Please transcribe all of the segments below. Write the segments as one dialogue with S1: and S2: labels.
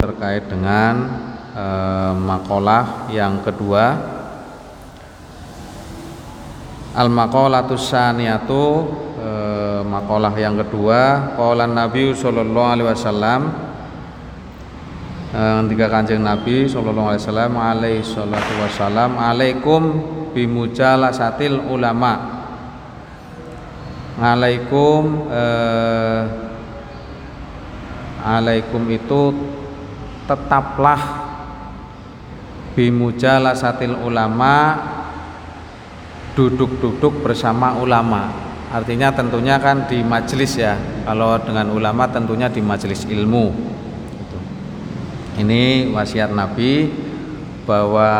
S1: terkait dengan eh, makalah yang kedua. Al maqalatus saniyatu eh, makalah yang kedua. Qala nabi sallallahu alaihi wasallam eh, ketika kanjeng nabi sallallahu alaihi wasallam alaihi salatu wasallam alaikum bimujalasatil ulama. Alaikum eh, alaikum itu tetaplah bimujalasatil ulama duduk-duduk bersama ulama. Artinya tentunya kan di majelis ya. Kalau dengan ulama tentunya di majelis ilmu. Gitu. ini wasiat Nabi bahwa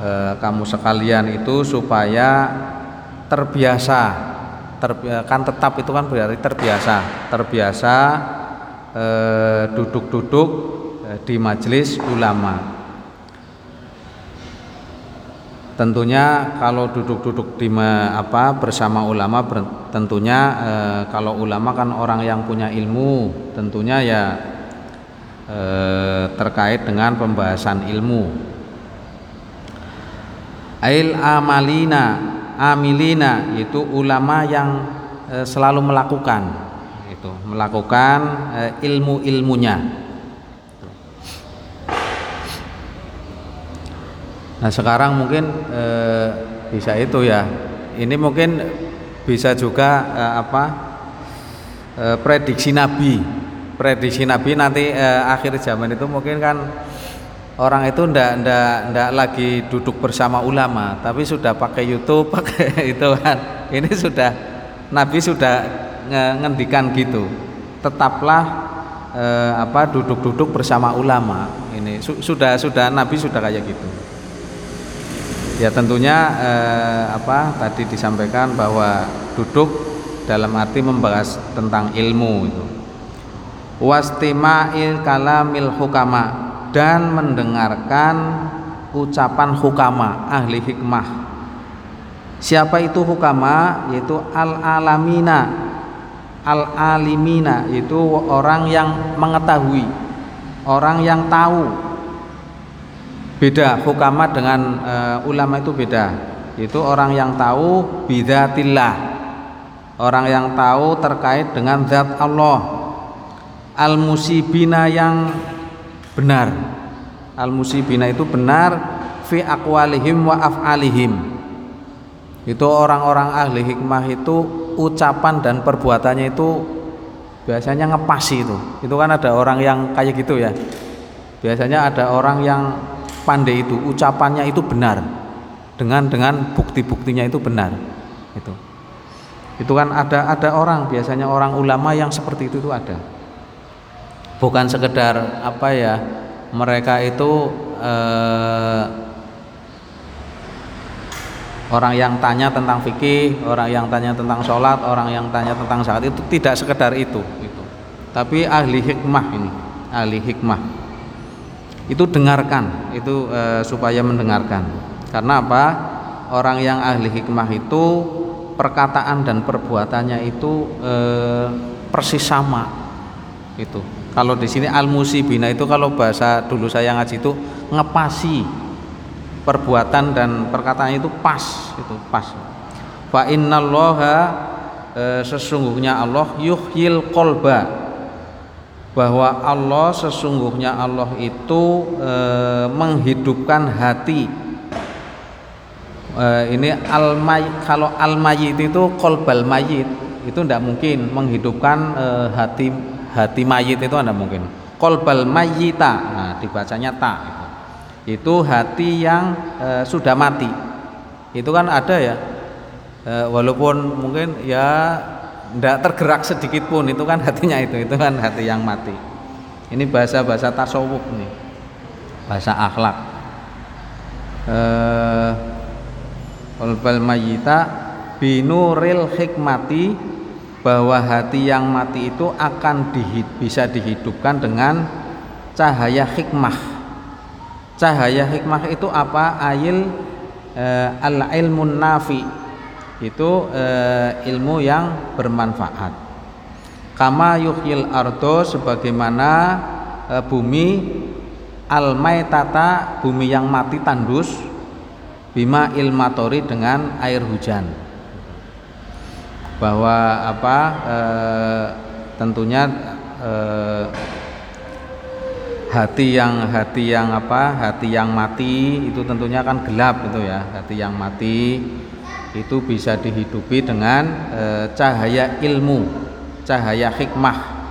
S1: e, kamu sekalian itu supaya terbiasa terbi kan tetap itu kan berarti terbiasa terbiasa e, duduk-duduk e, di majelis ulama. Tentunya kalau duduk-duduk di apa bersama ulama tentunya e, kalau ulama kan orang yang punya ilmu tentunya ya e, terkait dengan pembahasan ilmu. Ail amalina amilina itu ulama yang e, selalu melakukan itu melakukan ilmu-ilmunya Nah sekarang mungkin e, bisa itu ya. Ini mungkin bisa juga e, apa e, prediksi Nabi. Prediksi Nabi nanti e, akhir zaman itu mungkin kan orang itu ndak ndak ndak lagi duduk bersama ulama, tapi sudah pakai YouTube, pakai itu kan. Ini sudah Nabi sudah ngendikan gitu. Tetaplah e, apa duduk-duduk bersama ulama. Ini su, sudah sudah Nabi sudah kayak gitu ya tentunya eh, apa tadi disampaikan bahwa duduk dalam arti membahas tentang ilmu itu. Wastima'il kalamil hukama dan mendengarkan ucapan hukama ahli hikmah. Siapa itu hukama? Yaitu al alamina al alimina itu orang yang mengetahui orang yang tahu beda hukama dengan uh, ulama itu beda. Itu orang yang tahu bidatillah. Orang yang tahu terkait dengan zat Allah. Al musibina yang benar. Al musibina itu benar fi aqwalihim wa af'alihim. Itu orang-orang ahli hikmah itu ucapan dan perbuatannya itu biasanya ngepasi itu. Itu kan ada orang yang kayak gitu ya. Biasanya ada orang yang pandai itu ucapannya itu benar. Dengan dengan bukti-buktinya itu benar. Itu. Itu kan ada ada orang biasanya orang ulama yang seperti itu itu ada. Bukan sekedar apa ya mereka itu eh, orang yang tanya tentang fikih orang yang tanya tentang sholat orang yang tanya tentang saat itu tidak sekedar itu itu. Tapi ahli hikmah ini ahli hikmah itu dengarkan itu e, supaya mendengarkan. Karena apa? Orang yang ahli hikmah itu perkataan dan perbuatannya itu e, persis sama. Itu. Kalau di sini al musibina itu kalau bahasa dulu saya ngaji itu ngepasi. Perbuatan dan perkataan itu pas itu pas. Fa innallaha e, sesungguhnya Allah yuhyil kolba bahwa Allah sesungguhnya Allah itu e, menghidupkan hati. E, ini al kalau al mayit itu kolbal mayit itu tidak mungkin menghidupkan e, hati hati mayit itu tidak mungkin. Kolbal mayita nah dibacanya tak itu, itu hati yang e, sudah mati. Itu kan ada ya? E, walaupun mungkin ya tidak tergerak sedikit pun itu kan hatinya itu itu kan hati yang mati. Ini bahasa-bahasa tasawuf nih. Bahasa akhlak. Eh qalbal mayita binuril hikmati bahwa hati yang mati itu akan dihid, bisa dihidupkan dengan cahaya hikmah. Cahaya hikmah itu apa? Ayil eh, al ilmun nafi itu e, ilmu yang bermanfaat. Kama yuhyil ardo sebagaimana e, bumi al maitata bumi yang mati tandus bima ilmatori dengan air hujan. Bahwa apa e, tentunya e, hati yang hati yang apa hati yang mati itu tentunya kan gelap itu ya hati yang mati itu bisa dihidupi dengan e, cahaya ilmu cahaya hikmah.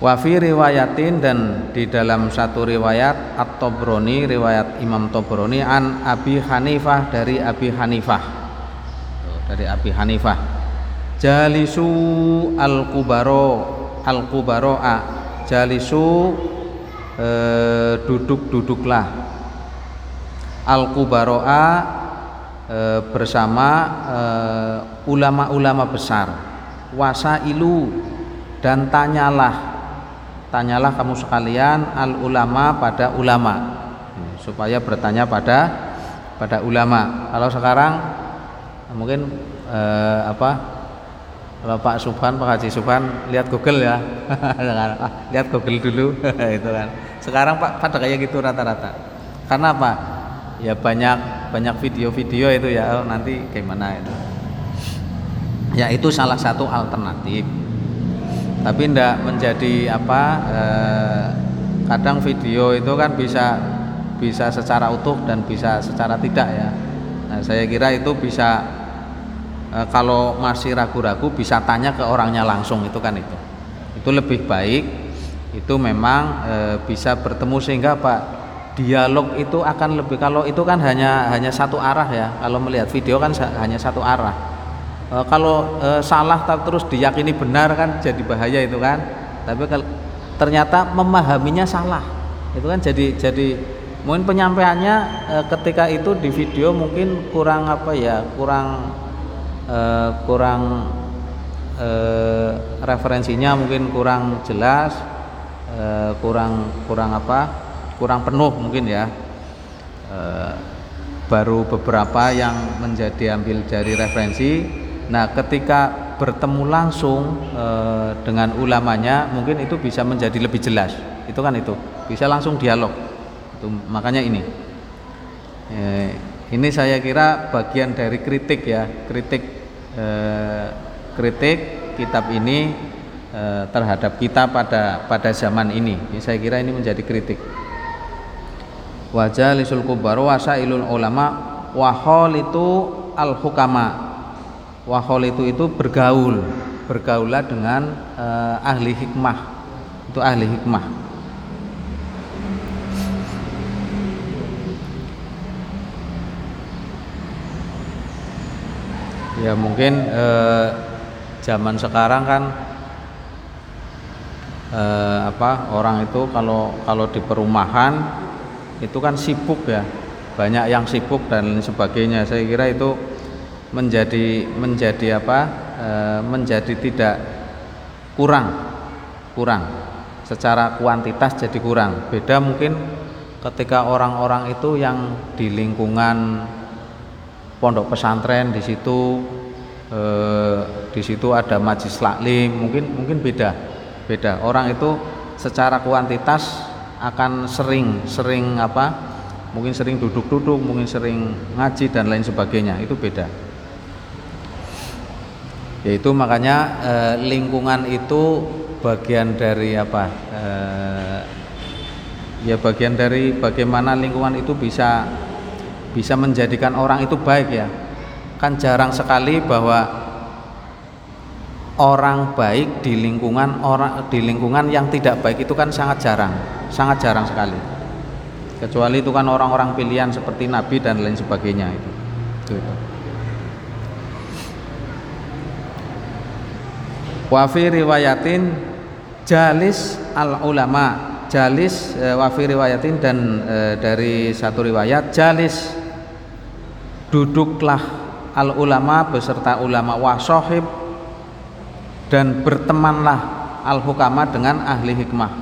S1: Wafi riwayatin dan di dalam satu riwayat At-Tobroni riwayat Imam Tobroni an Abi Hanifah dari Abi Hanifah. Dari Abi Hanifah. Jalisu al-kubaro al-kubaro'a. Jalisu eh, duduk-duduklah. Al-kubaro'a eh, bersama eh, ulama-ulama besar. Wasailu dan tanyalah. Tanyalah kamu sekalian al ulama pada ulama. Supaya bertanya pada pada ulama. Kalau sekarang mungkin eh, apa kalau Pak Subhan Pak Haji Subhan lihat Google ya. Lihat Google dulu. Itu kan. Sekarang Pak pada kayak gitu rata-rata. Karena apa ya banyak banyak video-video itu ya nanti gimana itu? Ya itu salah satu alternatif. Tapi tidak menjadi apa eh, kadang video itu kan bisa bisa secara utuh dan bisa secara tidak ya. Nah saya kira itu bisa eh, kalau masih ragu-ragu bisa tanya ke orangnya langsung itu kan itu. Itu lebih baik itu memang e, bisa bertemu sehingga pak dialog itu akan lebih kalau itu kan hanya hanya satu arah ya. Kalau melihat video kan hanya satu arah. E, kalau e, salah terus diyakini benar kan jadi bahaya itu kan. Tapi kalau ternyata memahaminya salah itu kan jadi jadi mungkin penyampaiannya e, ketika itu di video mungkin kurang apa ya kurang e, kurang e, referensinya mungkin kurang jelas e, kurang kurang apa kurang penuh mungkin ya e, baru beberapa yang menjadi ambil dari referensi Nah, ketika bertemu langsung e, dengan ulamanya, mungkin itu bisa menjadi lebih jelas. Itu kan itu, bisa langsung dialog. Itu makanya ini. E, ini saya kira bagian dari kritik ya, kritik e, kritik kitab ini e, terhadap kita pada pada zaman ini. ini. Saya kira ini menjadi kritik. Wajah lisul kubar wasailul ulama wahol itu al hukama. Wahol itu itu bergaul bergaulah dengan uh, ahli hikmah. Itu ahli hikmah. Ya mungkin eh, zaman sekarang kan eh, apa orang itu kalau kalau di perumahan itu kan sibuk ya. Banyak yang sibuk dan sebagainya. Saya kira itu menjadi menjadi apa e, menjadi tidak kurang kurang. Secara kuantitas jadi kurang. Beda mungkin ketika orang-orang itu yang di lingkungan pondok pesantren di situ e, di situ ada majlis taklim mungkin mungkin beda beda. Orang itu secara kuantitas akan sering sering apa mungkin sering duduk-duduk mungkin sering ngaji dan lain sebagainya. Itu beda. Yaitu makanya e, lingkungan itu bagian dari apa e, ya bagian dari bagaimana lingkungan itu bisa bisa menjadikan orang itu baik ya. Kan jarang sekali bahwa orang baik di lingkungan orang di lingkungan yang tidak baik itu kan sangat jarang sangat jarang sekali. Kecuali itu kan orang-orang pilihan seperti nabi dan lain sebagainya itu. Itu. Wafi riwayatin jalis al ulama jalis e, wafi riwayatin dan e, dari satu riwayat jalis duduklah al ulama beserta ulama wasohib dan bertemanlah al hukama dengan ahli hikmah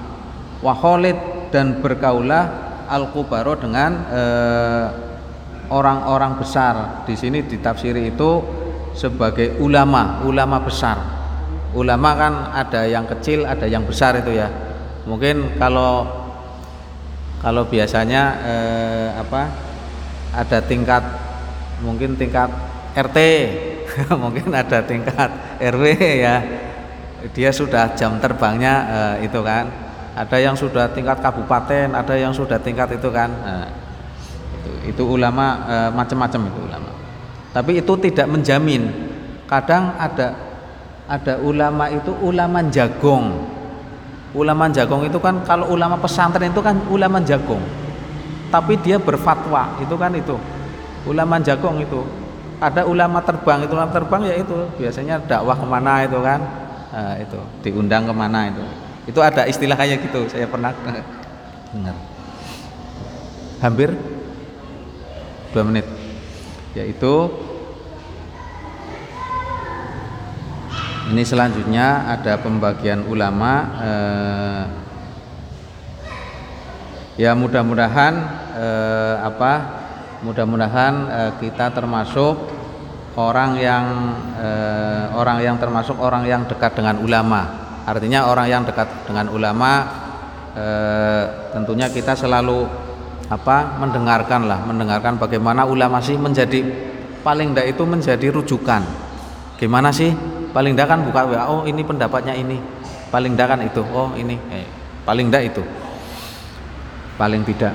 S1: waholid dan berkaulah al kubaro dengan e, orang-orang besar. Di sini ditafsiri itu sebagai ulama ulama besar. Ulama kan ada yang kecil ada yang besar itu ya. Mungkin kalau kalau biasanya eh, apa ada tingkat mungkin tingkat RT mungkin ada tingkat RW ya. Dia sudah jam terbangnya eh, itu kan ada yang sudah tingkat kabupaten ada yang sudah tingkat itu kan. Nah, itu, itu ulama eh, macam-macam itu ulama. Tapi itu tidak menjamin. Kadang ada ada ulama itu ulama jagong. Ulama jagong itu kan kalau ulama pesantren itu kan ulama jagong. Tapi dia berfatwa itu kan itu. Ulama jagong itu. Ada ulama terbang itu ulama terbang ya itu. Biasanya dakwah ke mana itu kan? Nah, itu. Diundang ke mana itu itu ada istilah kayak gitu saya pernah. Dengar hampir dua menit. Yaitu ini selanjutnya ada pembagian ulama eh, ya mudah-mudahan eh, apa mudah-mudahan eh, kita termasuk orang yang eh, orang yang termasuk orang yang dekat dengan ulama artinya orang yang dekat dengan ulama eh, tentunya kita selalu apa mendengarkan lah mendengarkan bagaimana ulama sih menjadi paling tidak itu menjadi rujukan. Gimana sih? Paling tidak kan buka WA oh ini pendapatnya ini. Paling tidak kan itu oh ini. Eh, paling tidak itu. Paling tidak.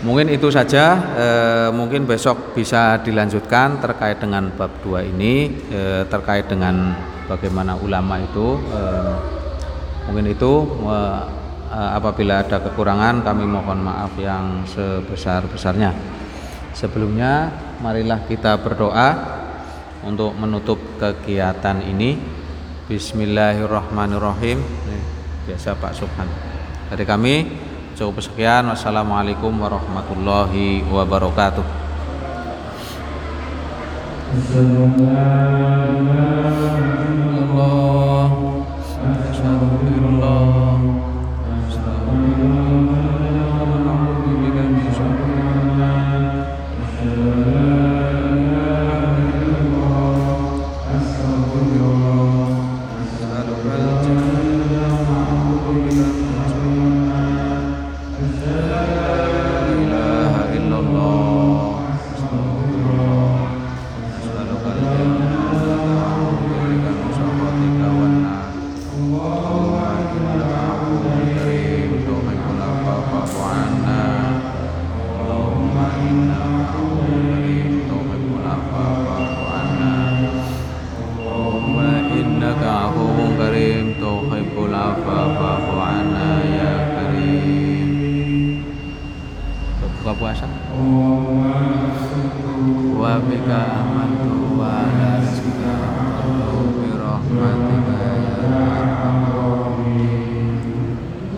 S1: Mungkin itu saja eh, mungkin besok bisa dilanjutkan terkait dengan bab dua ini eh, terkait dengan bagaimana ulama itu eh, mungkin itu eh, apabila ada kekurangan kami mohon maaf yang sebesar-besarnya. Sebelumnya marilah kita berdoa untuk menutup kegiatan ini. Bismillahirrahmanirrahim. Biasa Pak Subhan. Dari kami cukup sekian. Wassalamualaikum warahmatullahi wabarakatuh. Allah wa